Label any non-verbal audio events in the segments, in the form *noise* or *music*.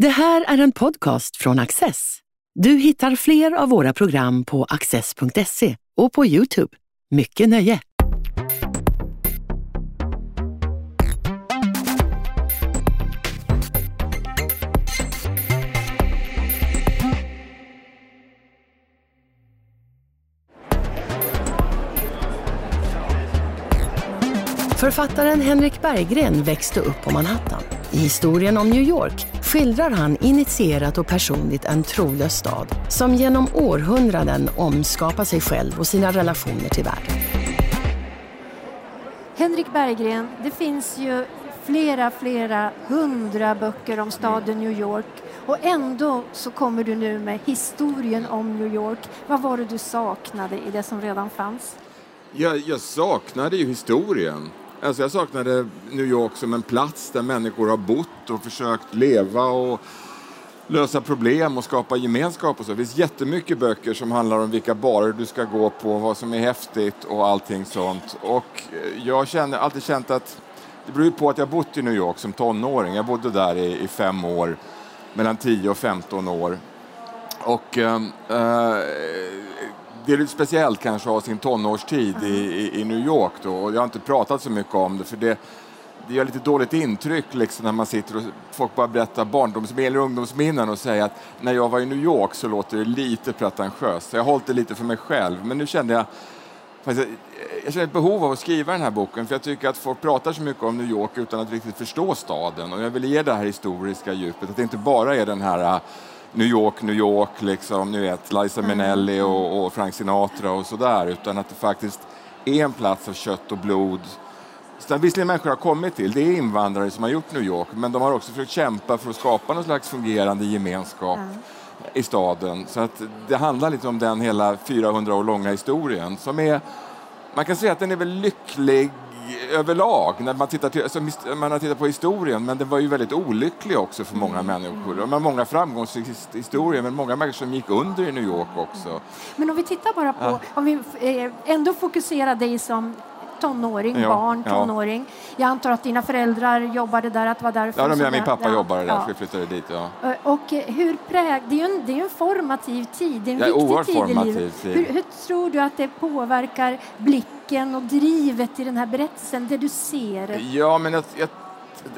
Det här är en podcast från Access. Du hittar fler av våra program på access.se och på Youtube. Mycket nöje! Författaren Henrik Berggren växte upp på Manhattan. I historien om New York skildrar han initierat och personligt en trolös stad som genom århundraden omskapar sig själv och sina relationer till världen. Henrik Berggren, det finns ju flera, flera hundra böcker om staden New York och ändå så kommer du nu med historien om New York. Vad var det du saknade i det som redan fanns? Jag, jag saknade ju historien. Alltså jag saknade New York som en plats där människor har bott och försökt leva och lösa problem och skapa gemenskap och så. Det finns jättemycket böcker som handlar om vilka barer du ska gå på, vad som är häftigt och allting sånt. Och eh, jag har alltid känt att det beror på att jag bott i New York som tonåring. Jag bodde där i, i fem år, mellan 10 och 15 år. Och ehm, eh, det är lite speciellt kanske att ha sin tonårstid i, i, i, New York då. Och jag har inte pratat så mycket om det för det, det gör lite dåligt intryck liksom när man sitter och folk bara berättar barndomsminnen eller ungdomsminnen och säger att när jag var i New York så låter det lite pretentiöst. Så jag har hållit det lite för mig själv. Men nu kände jag jag känner ett behov av att skriva den här boken för jag tycker att folk pratar så mycket om New York utan att riktigt förstå staden och jag vill ge det här historiska djupet, att det inte bara är den här New York, New York, liksom, ni vet, Liza mm. Minnelli och, och Frank Sinatra och sådär, utan att det faktiskt är en plats av kött och blod visserligen människor har kommit till, det är invandrare som har gjort New York, men de har också försökt kämpa för att skapa någon slags fungerande gemenskap mm. i staden. Så att det handlar lite om den hela 400 år långa historien som är, man kan säga att den är väl lycklig överlag, när man tittar, till, alltså, man har tittat på historien, men den var ju väldigt olycklig också för många människor. De har många framgångshistorier, men många människor som gick under i New York också. Men om vi tittar bara på, ja. om vi eh, ändå fokuserar dig som tonåring, ja, barn, tonåring. Ja. Jag antar att dina föräldrar jobbade där, att det var därför Ja, de, min pappa ja, jobbade där, ja. vi flyttade dit. Ja. Eh, och hur präg, det, är ju en, det är en formativ tid, det är en viktig tid i livet. Hur, hur tror du att det påverkar blicken och drivet i den här berättelsen, det du ser? Ja, men jag, jag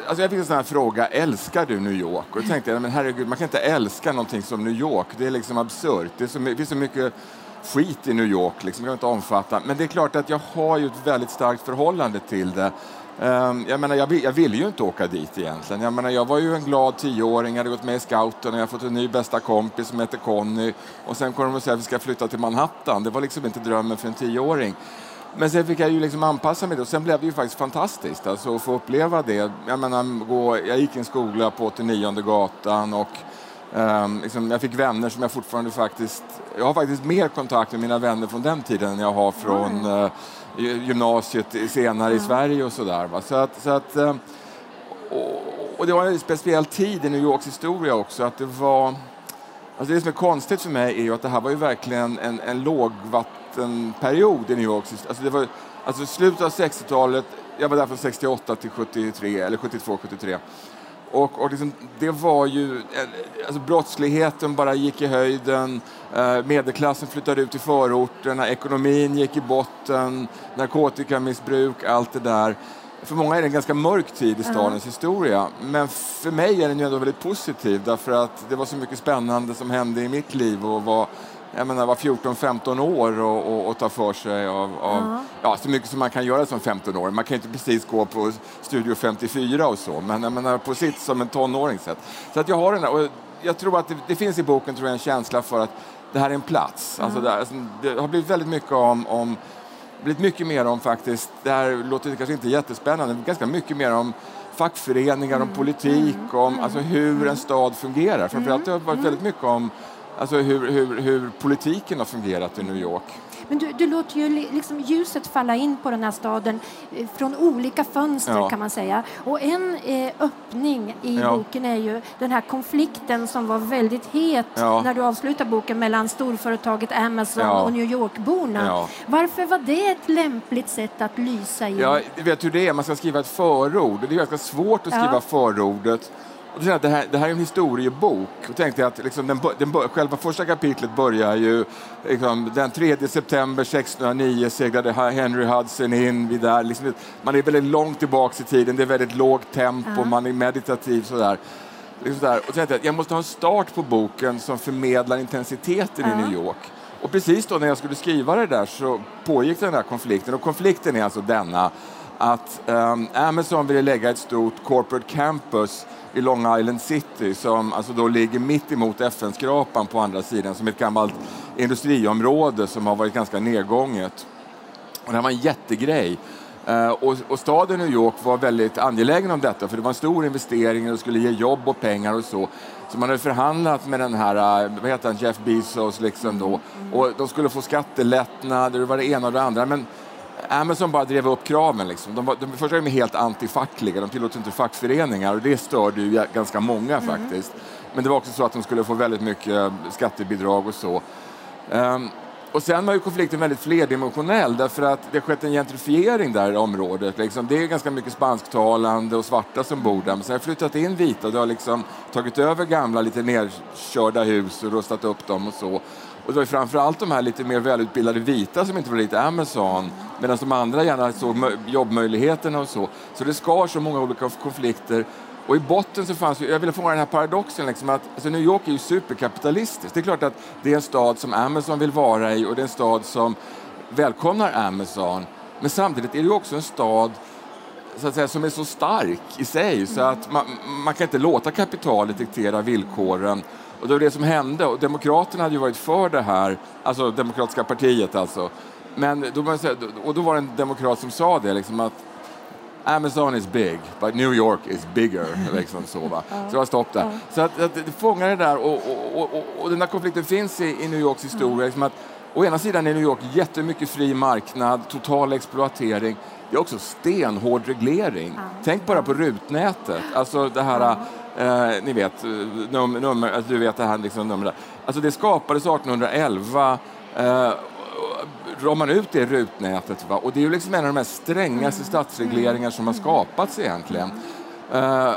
Alltså jag fick en sån här fråga, älskar du New York? Och då tänkte jag, men herregud, man kan inte älska någonting som New York. Det är liksom absurt. Det, är så, det finns så mycket skit i New York, liksom, jag inte omfatta. Men det är klart att jag har ju ett väldigt starkt förhållande till det. Ehm, jag, menar, jag, jag ville ju inte åka dit egentligen. Jag, menar, jag var ju en glad tioåring, jag hade gått med i scouten och jag fått en ny bästa kompis som heter Conny. Och sen kom de och sa att vi ska flytta till Manhattan. Det var liksom inte drömmen för en tioåring. Men sen fick jag ju liksom anpassa mig och sen blev det ju faktiskt fantastiskt alltså, att få uppleva det. Jag, menar, gå, jag gick i en skola på 89 gatan och Um, liksom, jag fick vänner som jag fortfarande faktiskt... Jag har faktiskt mer kontakt med mina vänner från den tiden än jag har från uh, gymnasiet senare mm. i Sverige och sådär. Så att, så att, um, och, och, det var en speciell tid i New Yorks historia också. Att det var... Alltså det som är konstigt för mig är ju att det här var ju verkligen en, en lågvattenperiod i New Yorks alltså det var alltså slutet av 60-talet, jag var där från 68 till 73, eller 72, 73. Och, och liksom, det var ju, alltså brottsligheten bara gick i höjden, eh, medelklassen flyttade ut i förorterna, ekonomin gick i botten, narkotikamissbruk, allt det där. För många är det en ganska mörk tid i stadens mm. historia, men för mig är den ju ändå väldigt positiv därför att det var så mycket spännande som hände i mitt liv och var jag menar, vara 14-15 år och, och, och, ta för sig av, av uh -huh. ja, så mycket som man kan göra som 15 år. Man kan inte precis gå på Studio 54 och så, men jag menar, på sitt som en tonåring. Sett. Så att jag har den och jag tror att det, det, finns i boken tror jag, en känsla för att det här är en plats. Uh -huh. alltså det, alltså, det, har blivit väldigt mycket om, om blivit mycket mer om faktiskt, det här låter kanske inte jättespännande, men ganska mycket mer om fackföreningar, om mm. politik, om alltså hur en stad fungerar. Framförallt har det varit mm. väldigt mycket om alltså hur, hur, hur politiken har fungerat i New York. Men du, du låter ju liksom ljuset falla in på den här staden eh, från olika fönster ja. kan man säga. Och en eh, öppning i ja. boken är ju den här konflikten som var väldigt het ja. när du avslutar boken mellan storföretaget Amazon och New York-borna. Varför var det ett lämpligt sätt att lysa in? Ja, vet hur det är, man ska skriva ett förord. Det är ganska svårt att skriva förordet Och det, här, det här är en historiebok. Och tänkte att liksom den, den, själva första kapitlet börjar ju liksom, den 3 september 1609 seglade Henry Hudson in. Vid där. Liksom, man är väldigt långt tillbaka i tiden, det är väldigt lågt tempo, mm. man är meditativ sådär. Liksom sådär. Och tänkte att jag måste ha en start på boken som förmedlar intensiteten mm. i New York. Och precis då när jag skulle skriva det där så pågick den här konflikten. Och konflikten är alltså denna att um, Amazon ville lägga ett stort corporate campus i Long Island City som alltså då ligger mitt emot FN-skrapan på andra sidan som ett gammalt industriområde som har varit ganska nedgånget. Och det här var en jättegrej. Uh, och, och, staden New York var väldigt angelägen om detta för det var en stor investering och skulle ge jobb och pengar och så. Så man hade förhandlat med den här, eh, vad heter han, Jeff Bezos liksom då. Och de skulle få skattelättnader, det var det ena och det andra. Men Amazon bara drev upp kraven. Liksom. De, var, de är de helt antifackliga, de tillåter inte fackföreningar och det störde ju ganska många mm. faktiskt. Men det var också så att de skulle få väldigt mycket skattebidrag och så. Um, och sen var ju konflikten väldigt flerdimensionell därför att det har skett en gentrifiering där i området. Liksom. Det är ganska mycket spansktalande och svarta som bor där. Men sen har flyttat in vita och det har liksom tagit över gamla lite nedkörda hus och rustat upp dem och så. Och det var framförallt de här lite mer välutbildade vita som inte var lite Amazon, medan de andra gärna såg jobbmöjligheterna och så. Så det skar så många olika konflikter. Och i botten så fanns ju, jag ville fånga den här paradoxen, liksom att alltså New York är ju superkapitalistiskt. Det är klart att det är en stad som Amazon vill vara i och det är en stad som välkomnar Amazon. Men samtidigt är det också en stad så att säga, som är så stark i sig så att man, man kan inte låta kapitalet diktera villkoren och det var det som hände. Och Demokraterna hade ju varit för det här, alltså Demokratiska partiet alltså. Men då, och då var det en demokrat som sa det, liksom att Amazon is big, but New York is bigger. *laughs* Liksom så, va? så det var stopp där. Så att, att det fångar det där och, och, och, och, den där konflikten finns i, i New Yorks historia. Liksom att, å ena sidan är New York jättemycket fri marknad, total exploatering. Det är också stenhård reglering. Tänk bara på rutnätet, alltså det här Eh, ni vet, eh, num nummer, alltså, du vet det här liksom, numret. Alltså det skapades 1811 eh, drar man ut det rutnätet. Va? Och det är ju liksom en av de här strängaste mm. som har skapats egentligen. Eh,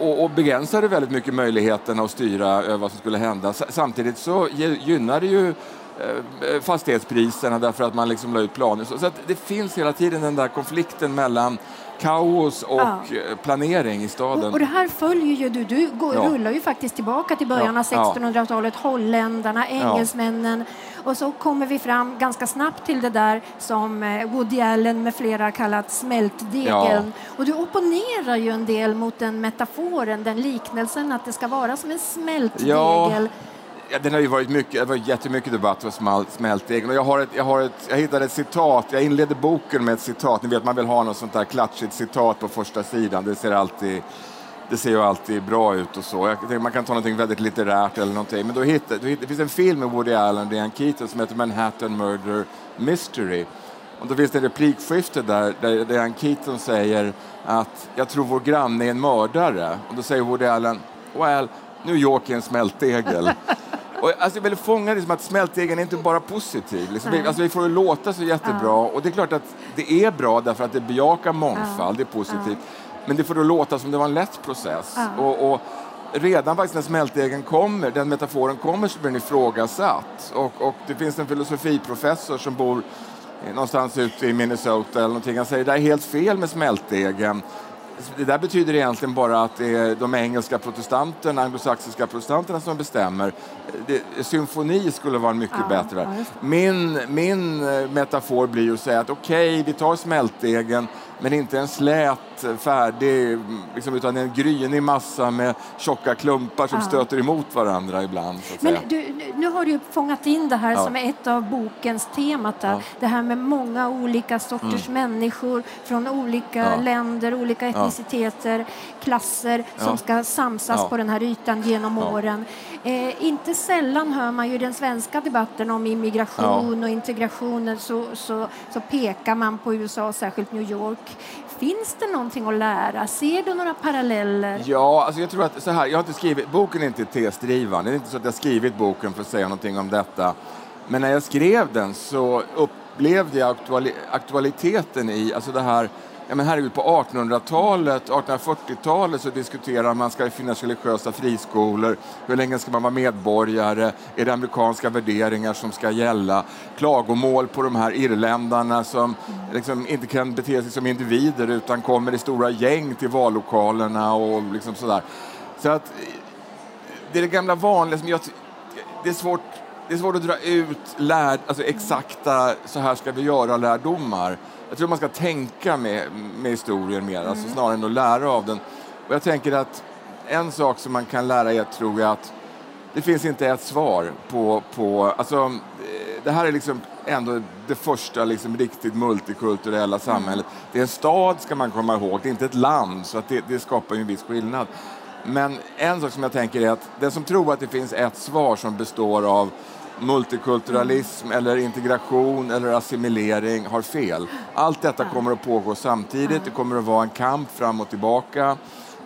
och, och begränsade väldigt mycket möjligheterna att styra över vad som skulle hända. Samtidigt så gynnar det ju eh, fastighetspriserna därför att man liksom la ut planer. Så, så att det finns hela tiden den där konflikten mellan kaos och ja. Eh, planering i staden. Och, och, det här följer ju du. Du går, ja. rullar ju faktiskt tillbaka till början av 1600-talet. Holländarna, engelsmännen. Och så kommer vi fram ganska snabbt till det där som eh, Woody Allen med flera kallat smältdegeln. Och du opponerar ju en del mot den metaforen, den liknelsen att det ska vara som en smältdegel. Ja, den har ju varit mycket, det var jättemycket debatt om smalt, smältdegen. jag, har ett, jag, har ett, jag hittade ett citat, jag inledde boken med ett citat. Ni vet, man vill ha något sånt där klatschigt citat på första sidan. Det ser alltid, det ser ju alltid bra ut och så. Jag, man kan ta något väldigt litterärt eller någonting. Men då hittade, då hittade, det finns en film med Woody Allen och Diane Keaton som heter Manhattan Murder Mystery. Och då finns det ett replikskifte där, där Diane Keaton säger att jag tror vår granne är en mördare. Och då säger Woody Allen, well, New York är en smältdegel. *laughs* Och, alltså, jag vill fånga det som att smältdegen är inte bara positiv. Liksom, alltså, vi får det låta så jättebra. Ja. Och det är klart att det är bra därför att det bejakar mångfald, ja. det är positivt. Men det får då låta som det var en lätt process. Och, och, redan faktiskt när smältdegen kommer, den metaforen kommer, så blir den ifrågasatt. Och, och det finns en filosofiprofessor som bor någonstans ute i Minnesota eller någonting. Han säger det är helt fel med smältdegen det där betyder egentligen bara att det är de engelska protestanterna, anglosaxiska protestanterna som bestämmer. Det, symfoni skulle vara mycket ja, bättre. Ja, min, min eh, metafor blir att säga att okej, okay, vi tar smältdegen men inte en slät, färdig, liksom, utan en grynig massa med tjocka klumpar som ja. stöter emot varandra ibland. men du, nu har du fångat in det här ja. som är ett av bokens temat. Ja. Det här med många olika sorters mm. människor från olika länder, olika etniciteter, klasser som ska samsas på den här ytan genom åren. Eh, inte sällan hör man ju i den svenska debatten om immigration och integration så, så, så pekar man på USA, särskilt New York. Finns det någonting att lära? Ser du några paralleller? Ja, alltså jag tror att så här, jag har inte skrivit, boken är inte tesdrivande. Det är inte så att jag skrivit boken för att säga någonting om detta. Men när jag skrev den så upplevde jag aktuali aktualiteten i, alltså det här Ja, men herregud, på 1800-talet, 1840-talet så diskuterar man, ska det finnas religiösa friskolor? Hur länge ska man vara medborgare? Är det amerikanska värderingar som ska gälla? Klagomål på de här irländarna som liksom inte kan bete sig som individer utan kommer i stora gäng till vallokalerna och liksom sådär. Så att det är det gamla vanliga som jag, det är svårt det är svårt att dra ut lär, alltså exakta så här ska vi göra-lärdomar. Jag tror man ska tänka med, med historien mer, alltså mm. snarare än att lära av den. Och jag tänker att en sak som man kan lära er tror jag att det finns inte ett svar på, på alltså, eh, det här är liksom ändå det första liksom riktigt multikulturella mm. samhället. Mm. Det är en stad ska man komma ihåg, det är inte ett land, så att det, det skapar en viss skillnad. Men en sak som jag tänker är att den som tror att det finns ett svar som består av multikulturalism eller integration eller assimilering har fel. Allt detta kommer att pågå samtidigt. Det kommer att vara en kamp fram och tillbaka.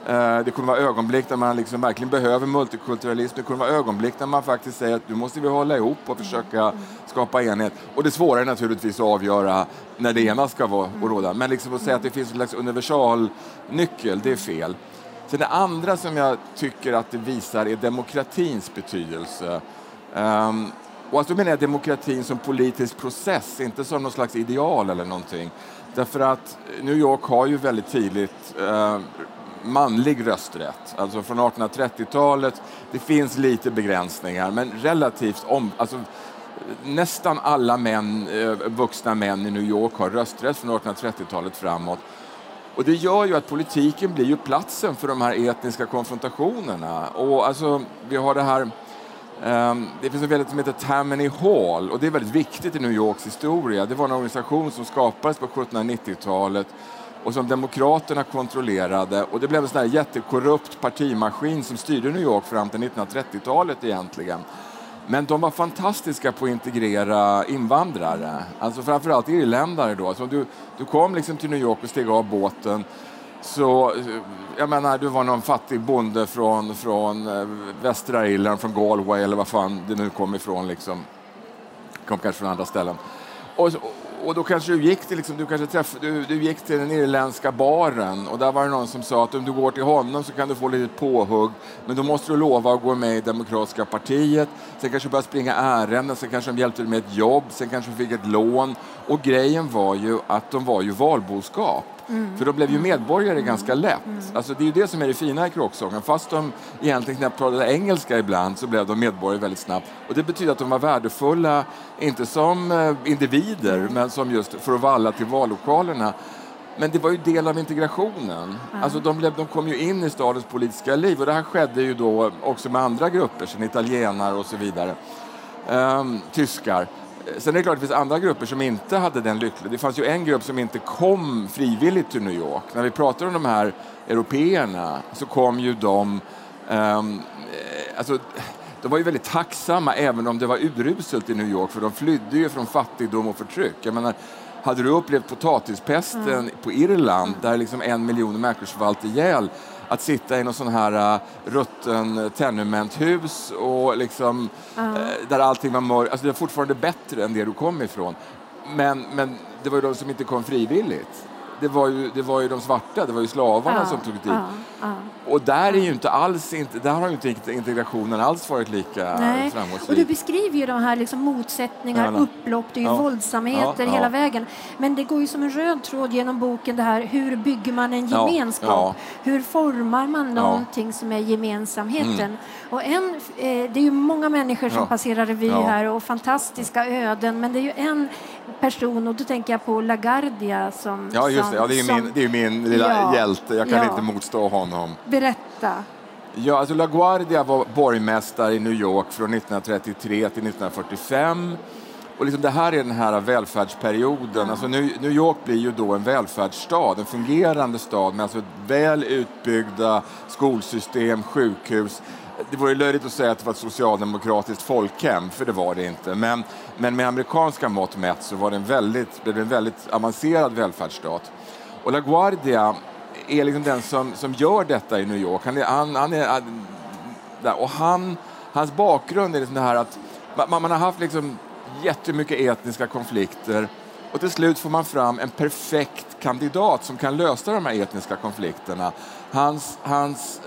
Eh, det kommer att vara ögonblick där man liksom verkligen behöver multikulturalism. Det kommer att vara ögonblick där man faktiskt säger att nu måste vi hålla ihop och försöka skapa enhet. Och det svåra är naturligtvis att avgöra när det ena ska vara och råda. Men liksom att säga att det finns en slags universalnyckel, det är fel. Sen det andra som jag tycker att det visar är demokratins betydelse. Um, och alltså menar jag demokratin som politisk process, inte som någon slags ideal eller någonting. Därför att New York har ju väldigt tidigt uh, ehm, manlig rösträtt, alltså från 1830-talet. Det finns lite begränsningar, men relativt om, alltså, nästan alla män, uh, vuxna män i New York har rösträtt från 1830-talet framåt. Och det gör ju att politiken blir ju platsen för de här etniska konfrontationerna. Och alltså, vi har det här Ehm, det finns en väldigt som heter Tammany Hall och det är väldigt viktigt i New Yorks historia. Det var en organisation som skapades på 1790-talet och som demokraterna kontrollerade och det blev en sån här jättekorrupt partimaskin som styrde New York fram till 1930-talet egentligen. Men de var fantastiska på att integrera invandrare, alltså framförallt irländare då. Alltså du, du kom liksom till New York och steg av båten så, eh, jag menar, du var någon fattig bonde från, från eh, västra Irland, från Galway eller vad fan det nu kom ifrån. Liksom. Kom kanske från andra ställen. Och, och då kanske du gick till, liksom, du kanske träff, du, du, gick till den irländska baren och där var det någon som sa att om du går till honom så kan du få lite påhugg men då måste du lova att gå med i Demokratiska partiet. Sen kanske du började springa ärenden, sen kanske de hjälpte dig med ett jobb, sen kanske du fick ett lån. Och grejen var ju att de var ju valboskap. Mm. För de blev ju medborgare mm. ganska lätt. Mm. Alltså det är ju det som är det fina i kråksången. Fast de egentligen knappt pratade engelska ibland så blev de medborgare väldigt snabbt. Och det betyder att de var värdefulla, inte som eh, individer, mm. men som just för att valla till vallokalerna. Men det var ju del av integrationen. Alltså de, blev, de kom ju in i stadens politiska liv och det här skedde ju då också med andra grupper, som italienare och så vidare. Um, tyskar. Sen är det klart att det finns andra grupper som inte hade den lyckliga. Det fanns ju en grupp som inte kom frivilligt till New York. När vi pratar om de här européerna så kom ju de... Um, alltså, de var ju väldigt tacksamma även om det var uruselt i New York för de flydde ju från fattigdom och förtryck. Jag menar, hade du upplevt potatispesten mm. på Irland där liksom en miljon människor svalt ihjäl att sitta i någon sån här uh, rutten tenementhus och liksom, uh. där allting var mörkt. Alltså det var fortfarande bättre än det du kom ifrån. Men, men det var ju de som inte kom frivilligt det var ju, det var ju de svarta, det var ju slavarna som tog dit. Ja, ja. Och där är ju inte alls, där har ju inte integrationen alls varit lika Nej. framgångsrik. Och du beskriver ju de här liksom motsättningar, upplopp, det är ju våldsamheter hela vägen. Men det går ju som en röd tråd genom boken det här, hur bygger man en gemenskap? Hur formar man någonting som är gemensamheten? Mm. Och en, eh, det är ju många människor som passerar revy här och fantastiska öden, men det är ju en person och då tänker jag på LaGuardia som... Ja, just det. Ja, det är som, min, det är min lilla ja, hjälte. Jag kan ja. inte motstå honom. Berätta. Ja, alltså LaGuardia var borgmästare i New York från 1933 till 1945. Och liksom det här är den här välfärdsperioden. Mm. Alltså New, New York blir ju då en välfärdsstad, en fungerande stad med alltså väl utbyggda skolsystem, sjukhus, det vore löjligt att säga att det var ett socialdemokratiskt folkhem, för det var det inte. Men, men med amerikanska mått mätt så var det en väldigt, blev det en väldigt avancerad välfärdsstat. Och LaGuardia är liksom den som, som gör detta i New York. Han han, han är, och han, hans bakgrund är liksom det här att man, man har haft liksom jättemycket etniska konflikter Och till slut får man fram en perfekt kandidat som kan lösa de här etniska konflikterna. Hans, hans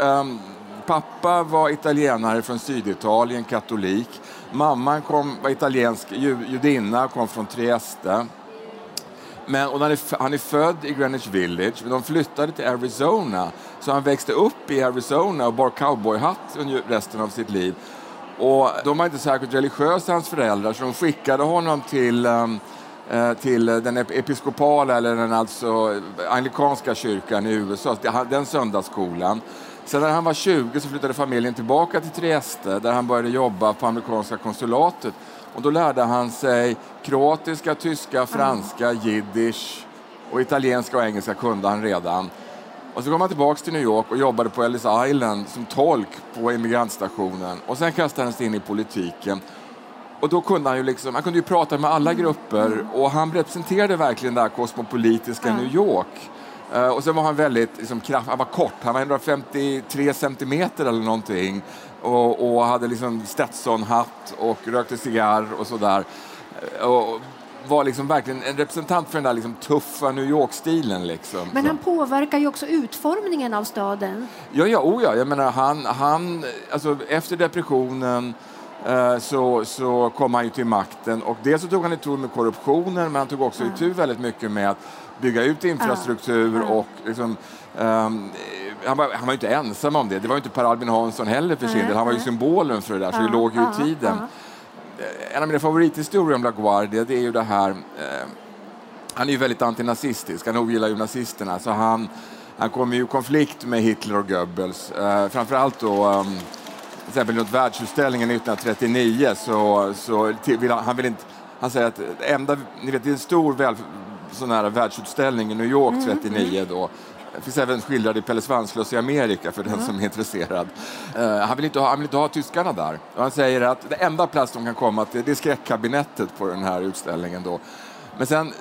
äh, äh, pappa var italienare från Syditalien, katolik. Mamman kom, var italiensk judinna, kom från Trieste. Men, och han, är, han är född i Greenwich Village, men de flyttade till Arizona. Så han växte upp i Arizona och bar cowboyhatt resten av sitt liv. Och de var inte särskilt religiösa, hans föräldrar, så de skickade honom till um, till den episkopala, eller den alltså eh, anglikanska kyrkan i USA, den söndagsskolan. Sen när han var 20 så flyttade familjen tillbaka till Trieste där han började jobba på amerikanska konsulatet. Och då lärde han sig kroatiska, tyska, franska, jiddisch och italienska och engelska kunde han redan. Och så kom han tillbaka till New York och jobbade på Ellis Island som tolk på imigrantstationen. Och sen kastade han sig in i politiken. Och då kunde han ju liksom, han kunde ju prata med alla grupper och han representerade verkligen det här kosmopolitiska New York. Uh, och sen var han väldigt liksom, kraft, han var kort, han var 153 centimeter eller någonting och, och hade liksom Stetson-hatt och rökte cigarr och sådär. Och var liksom verkligen en representant för den där liksom tuffa New York-stilen. Liksom. Men han påverkar ju också utformningen av staden. Ja, ja, oh ja. Jag menar, han, han, alltså, efter depressionen uh, så, så kom han ju till makten och dels så tog han itu med korruptionen men han tog också itu väldigt mycket med att bygga ut infrastruktur och liksom, um, han var, han var inte ensam om det. Det var inte Per Albin Hansson heller för sin del. Han var ju symbolen för det där, så det låg ju i tiden. Eh, en av mina favorithistorier om LaGuardia det är ju det här... Eh, han är ju väldigt antinazistisk, han ogillar ju nazisterna. Så han, han kommer ju i konflikt med Hitler och Goebbels. Eh, framförallt då... Um, till exempel runt världsutställningen 1939 så, så vill han, han vill inte... Han säger att enda, ni vet, det är en stor väl, sån här världsutställning i New York 39 mm, mm. då. Det finns även skildrad i Pelle Svanslös i Amerika för den mm. som är intresserad. Uh, han, vill inte ha, han vill inte ha tyskarna där. Och han säger att det enda plats de kan komma till det är skräckkabinettet på den här utställningen. Då. Men sen,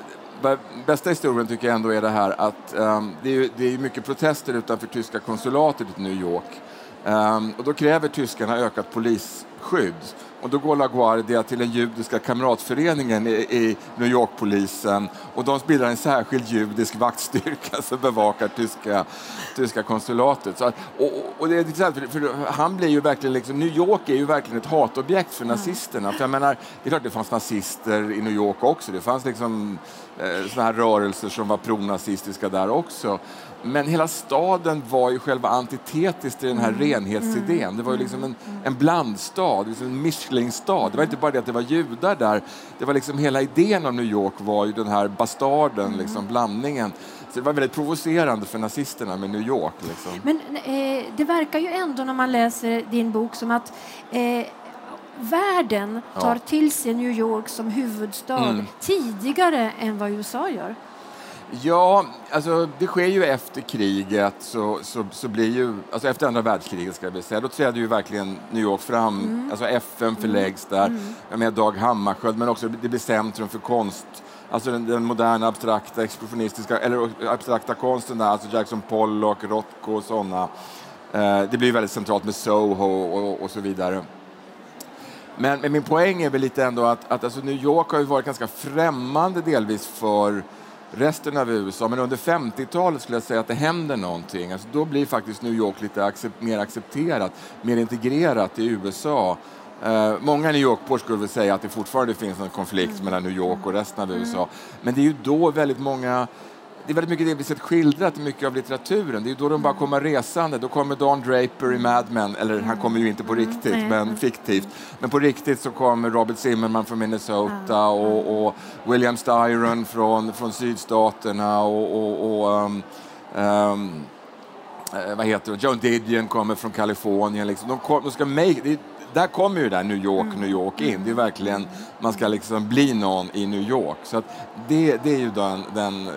bästa historien tycker jag ändå är det här att um, det, är, det är mycket protester utanför tyska konsulatet i New York. Um, och då kräver tyskarna ökat polisskydd. Och då går LaGuardia till den judiska kamratföreningen i, i New York-polisen och de bildar en särskild judisk vaktstyrka *laughs* som bevakar tyska, tyska konsulatet. Så, och, och det är för, för han blir ju verkligen liksom, New York är ju verkligen ett hatobjekt för nazisterna. För jag menar, det är klart det fanns nazister i New York också. Det fanns liksom eh, såna här rörelser som var pronazistiska där också. Men hela staden var ju själva antitetiskt till den här mm. renhetsidén. Mm. Det var ju liksom en, en blandstad, liksom en Michelinstad. Det var inte bara det att det var judar där. Det var liksom hela idén om New York var ju den här bastarden, mm. liksom blandningen. Så det var väldigt provocerande för nazisterna med New York. Liksom. Men eh, det verkar ju ändå när man läser din bok som att eh, världen tar ja. till sig New York som huvudstad mm. tidigare än vad USA gör. Ja, alltså det sker ju efter kriget, så, så, så blir ju, alltså efter andra världskriget ska vi säga, då träder ju verkligen New York fram, mm. alltså FN förläggs mm. där, mm. med Dag Hammarskjöld, men också det blir centrum för konst, alltså den, den moderna abstrakta expressionistiska, eller abstrakta konsten där, alltså Jackson Pollock, Rothko och sådana. Eh, det blir väldigt centralt med Soho och, och så vidare. Men, men, min poäng är väl lite ändå att, att alltså New York har ju varit ganska främmande delvis för resten av USA. Men under 50-talet skulle jag säga att det händer någonting. Alltså då blir faktiskt New York lite accept, mer accepterat, mer integrerat i USA. Uh, många New York-bor skulle väl säga att det fortfarande finns en konflikt mellan New York och resten av USA. Mm. Men det är ju då väldigt många det är väldigt mycket det vi sett skildrat i mycket av litteraturen. Det är då de bara kommer resande. Då kommer Don Draper i Mad Men, eller han kommer ju inte på mm. riktigt, mm. men fiktivt. Men på riktigt så kommer Robert Zimmerman från Minnesota och, och William Styron från, från sydstaterna och, och, och um, um, vad heter det? Joan Didion kommer från Kalifornien. Liksom. De, kom, de ska make, det, där kommer ju där New York, New York in. Det är verkligen, man ska liksom bli någon i New York. Så det, det är ju den, den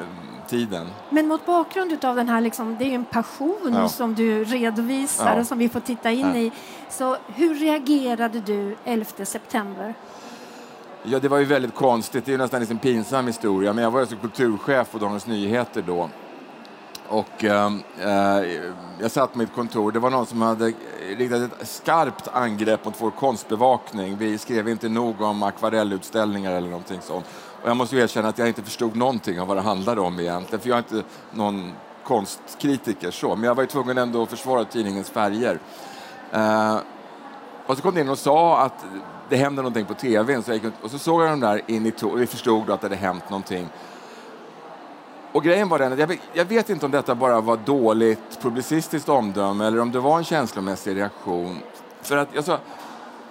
tiden. Men mot bakgrund av den här, liksom, det är ju en passion ja. som du redovisar ja. och som vi får titta in ja. i. Så hur reagerade du 11 september? Ja, det var ju väldigt konstigt. Det är nästan en pinsam historia. Men jag var alltså kulturchef på Dagens Nyheter då. Och ehm, eh, jag satt på mitt kontor. Det var någon som hade riktat ett skarpt angrepp mot vår konstbevakning. Vi skrev inte nog om akvarellutställningar eller någonting sånt. Och jag måste erkänna att jag inte förstod någonting av vad det handlade om egentligen, för jag är inte någon konstkritiker så, men jag var ju tvungen ändå att försvara tidningens färger. Eh, och så kom det in och sa att det hände någonting på tvn så och så såg jag dem där in i och vi förstod då att det hade hänt någonting. Och grejen var den att jag vet, jag vet, inte om detta bara var dåligt publicistiskt omdöme eller om det var en känslomässig reaktion. För att jag sa,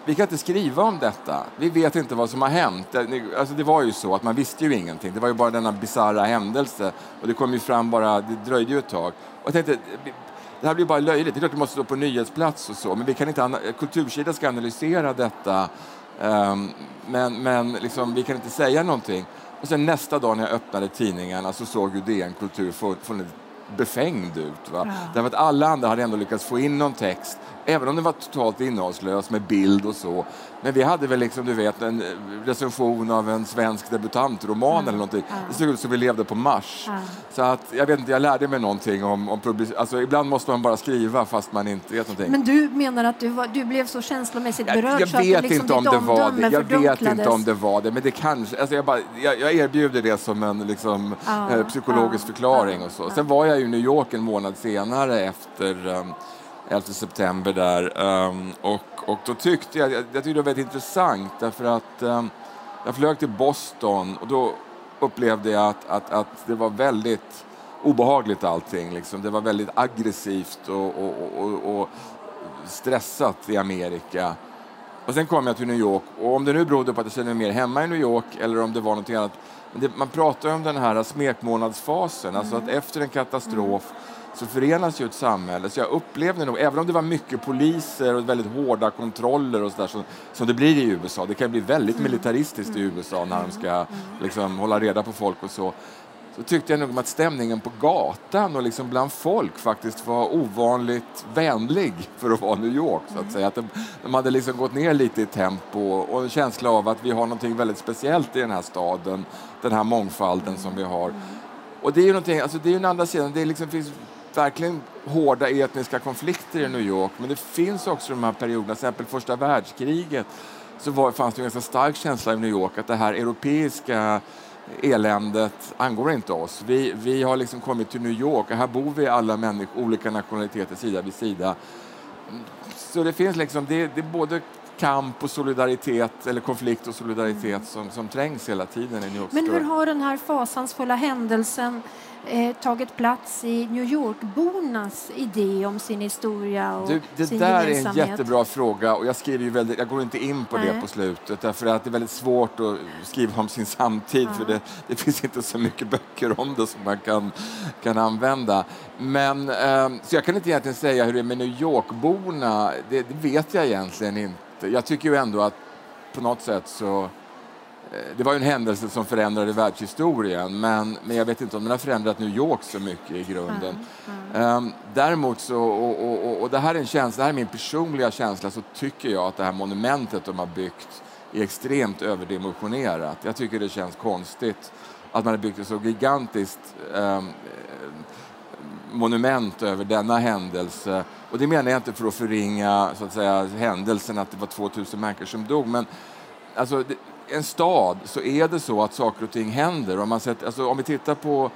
vi kan inte skriva om detta. Vi vet inte vad som har hänt. Alltså det var ju så att man visste ju ingenting. Det var ju bara denna bisarra händelse och det kom ju fram bara, det dröjde ju ett tag. Och jag tänkte, det här blir bara löjligt. Det är klart det måste stå på nyhetsplats och så, men vi kan inte, Kultursidan ska analysera detta, um, men, men liksom, vi kan inte säga någonting. Och sen nästa dag när jag öppnade tidningarna så såg ju DN Kultur fullständigt befängd ut. Va? Ja. Därför att alla andra hade ändå lyckats få in någon text även om den var totalt innehållslös med bild och så. Men vi hade väl liksom, du vet, en recension av en svensk debutantroman mm. eller någonting. Mm. Det såg ut som vi levde på Mars. Mm. Så att, jag vet inte, jag lärde mig någonting om, om alltså, ibland måste man bara skriva fast man inte vet någonting. Men du menar att du, var, du blev så känslomässigt berörd jag, jag så att vet liksom inte om det var det. Jag vet inte om det var det, men det kanske, alltså jag, bara, jag, jag erbjuder det som en liksom, eh, psykologisk förklaring och så. Sen var jag i New York en månad senare efter um, 11 september där. Um, och, och då tyckte jag, jag, tyckte det var väldigt intressant därför att um, jag flög till Boston och då upplevde jag att, att, att det var väldigt obehagligt allting. Liksom. Det var väldigt aggressivt och, och, och, och, stressat i Amerika. Och sen kom jag till New York och om det nu berodde på att jag kände mig mer hemma i New York eller om det var något annat. Det, man pratar om den här smekmånadsfasen, mm. alltså att mm. efter en katastrof mm så förenas ju ett samhälle. Så jag upplevde nog, även om det var mycket poliser och väldigt hårda kontroller och så där, som, som det blir i USA, det kan bli väldigt mm. militaristiskt i USA när de ska liksom, hålla reda på folk och så, så tyckte jag nog att stämningen på gatan och liksom bland folk faktiskt var ovanligt vänlig för att vara New York. Så att säga. Att de, de hade liksom gått ner lite i tempo och en känsla av att vi har något väldigt speciellt i den här staden, den här mångfalden som vi har. Och det är ju någonting, alltså det är ju en andra sidan, det liksom finns verkligen hårda etniska konflikter i New York men det finns också de här perioderna, till exempel första världskriget så var, fanns det en ganska stark känsla i New York att det här europeiska eländet angår inte oss. Vi, vi har liksom kommit till New York och här bor vi alla människor, olika nationaliteter sida vid sida. Så det finns liksom, det, det är både kamp och solidaritet, eller konflikt och solidaritet som, som trängs hela tiden i New York. Men hur har den här fasansfulla händelsen eh, tagit plats i New York-bornas idé om sin historia och du, det sin där är en jättebra fråga och jag skriver ju väldigt, jag går inte in på Nej. det på slutet därför att det är väldigt svårt att skriva om sin samtid ja. för det, det, finns inte så mycket böcker om det som man kan, kan använda. Men, eh, så jag kan inte egentligen säga hur det är med New York-borna, det, det vet jag egentligen inte. Jag tycker ju ändå att på något sätt så Eh, det var en händelse som förändrade världshistorien men, men jag vet inte om den har förändrat New York så mycket i grunden. Mm. Um, däremot så, och, och, och, och, det här är en känsla, det här är min personliga känsla, så tycker jag att det här monumentet de har byggt är extremt överdimensionerat. Jag tycker det känns konstigt att man har byggt ett så gigantiskt um, monument över denna händelse. Och det menar jag inte för att förringa så att säga, händelsen att det var 2000 människor som dog, men alltså, det, en stad så är det så att saker och ting händer. Om, man sätter, alltså, om vi tittar på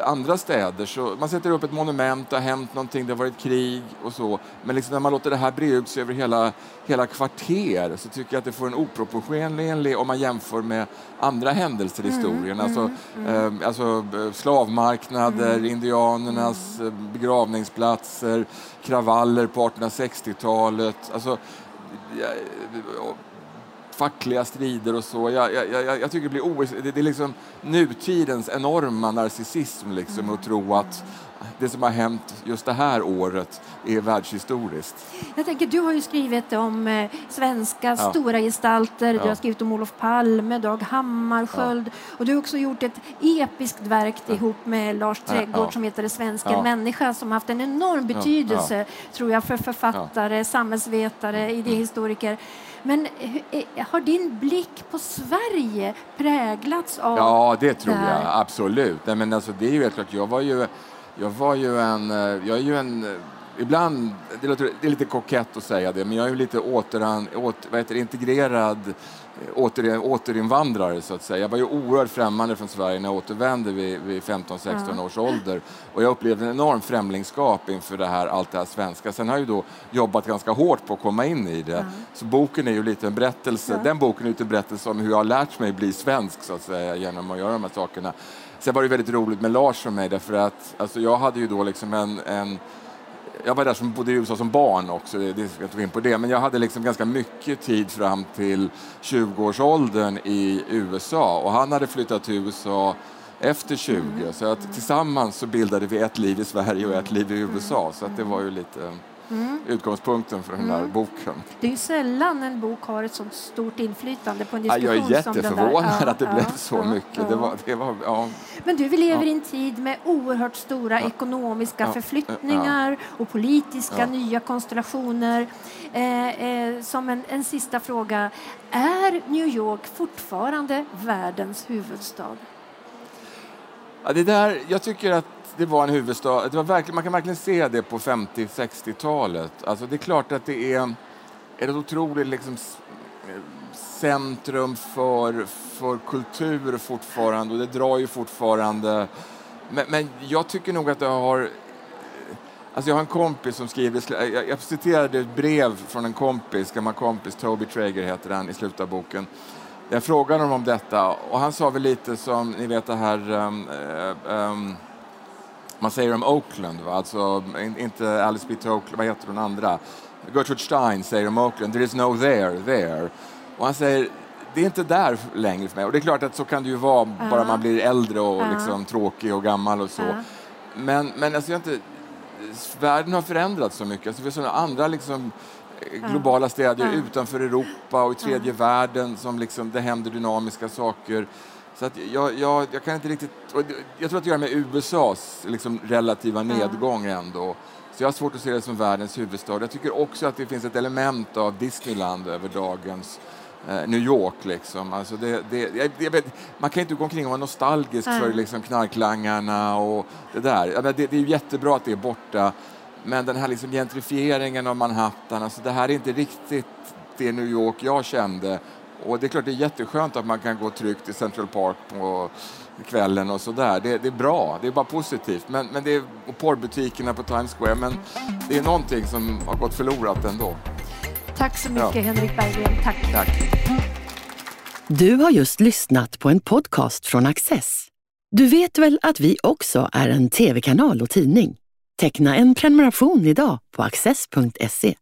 andra städer så man sätter upp ett monument, det har hänt någonting, det har varit krig och så. Men liksom när man låter det här bre ut sig över hela, hela kvarter så tycker jag att det får en oproportionerlig om man jämför med andra händelser i mm, historien. Mm, alltså, mm. Eh, alltså slavmarknader, mm. indianernas mm. Eh, begravningsplatser, kravaller på 1860-talet. Alltså, fackliga strider och så. Jag, jag, jag, jag tycker det blir OS, det, det, är liksom nutidens enorma narcissism liksom, mm. att tro att det som har hänt just det här året är världshistoriskt. Jag tänker, du har ju skrivit om eh, svenska ja. stora gestalter. Ja. Du har skrivit om Olof Palme, Dag Hammarskjöld ja. och du har också gjort ett episkt verk ihop med Lars Trädgård som heter Det svenska människa som haft en enorm betydelse tror jag för författare, samhällsvetare, idéhistoriker. Men eh, har din blick på Sverige präglats av Ja, det tror det jag absolut. Nej, men alltså, det är ju helt klart. Jag var ju, jag var ju en, eh, jag är ju en ibland, det, låter, det är lite kokett att säga det, men jag är ju lite återan, åter, vad heter, integrerad åter, återinvandrare så att säga. Jag var ju oerhört främmande från Sverige när jag återvände vid, vid 15-16 ja. års ålder och jag upplevde en enorm främlingskap inför det här, allt det här svenska. Sen har jag ju då jobbat ganska hårt på att komma in i det. Så boken är ju lite en berättelse, den boken är lite en berättelse om hur jag har lärt mig bli svensk så att säga genom att göra de här sakerna. Sen var det väldigt roligt med Lars för mig därför att alltså, jag hade ju då liksom en, en jag var där som bodde i USA som barn också, det ska jag in på det, men jag hade liksom ganska mycket tid fram till 20-årsåldern i USA och han hade flyttat till USA efter 20, mm. så att tillsammans så bildade vi ett liv i Sverige och ett liv i USA, så att det var ju lite mm. utgångspunkten för den mm. boken. Det är sällan en bok har ett så stort inflytande på en diskussion ja, Jag är jätteförvånad att det ja, blev så mycket. Det var, det var, ja. Men du, vi lever i en tid med oerhört stora ekonomiska förflyttningar och politiska nya konstellationer. Eh, eh, som en, en sista fråga, är New York fortfarande världens huvudstad? Ja, det där, jag tycker att det var en huvudstad. Det var verkligen, man kan verkligen se det på 50-60-talet. Alltså det är klart att det är ett otroligt liksom, centrum för, för kultur fortfarande och det drar ju fortfarande. Men, men jag tycker nog att det har Alltså jag har en kompis som skriver, jag, jag citerade ett brev från en kompis, gammal kompis, Toby Traeger heter han, i slutet av boken. Jag frågade honom om detta och han sa väl lite som, ni vet det här um, eh, um, man säger om Oakland, va? alltså inte Alice B. Oakland, vad heter den andra? Gertrude Stein säger om Oakland, there is no there, there. Och han säger, det är inte där längre för mig. Och det är klart att så kan det ju vara, uh -huh. bara man blir äldre och uh -huh. liksom tråkig och gammal och så. Uh -huh. Men, men alltså, jag inte, världen har förändrats så mycket. Alltså, har sådana andra liksom, globala städer utanför Europa och i tredje världen som liksom, det händer dynamiska saker. Så att jag, jag, jag kan inte riktigt... Jag tror att det har med USAs liksom relativa nedgång ändå. Så jag har svårt att se det som världens huvudstad. Jag tycker också att det finns ett element av Disneyland över dagens eh, New York. Liksom. Alltså det, det, vet, man kan inte gå omkring och vara nostalgisk mm. för liksom, knarklangarna och det där. Det, det är jättebra att det är borta, men den här liksom gentrifieringen av Manhattan, alltså det här är inte riktigt det New York jag kände och det är klart det är jätteskönt att man kan gå tryggt i Central Park på kvällen och sådär. Det, det är bra, det är bara positivt. Men, men det är, och porrbutikerna på Times Square, men det är någonting som har gått förlorat ändå. Tack så mycket ja. Henrik Berggren. Tack. Tack. Du har just lyssnat på en podcast från Access. Du vet väl att vi också är en tv-kanal och tidning? Teckna en prenumeration idag på access.se.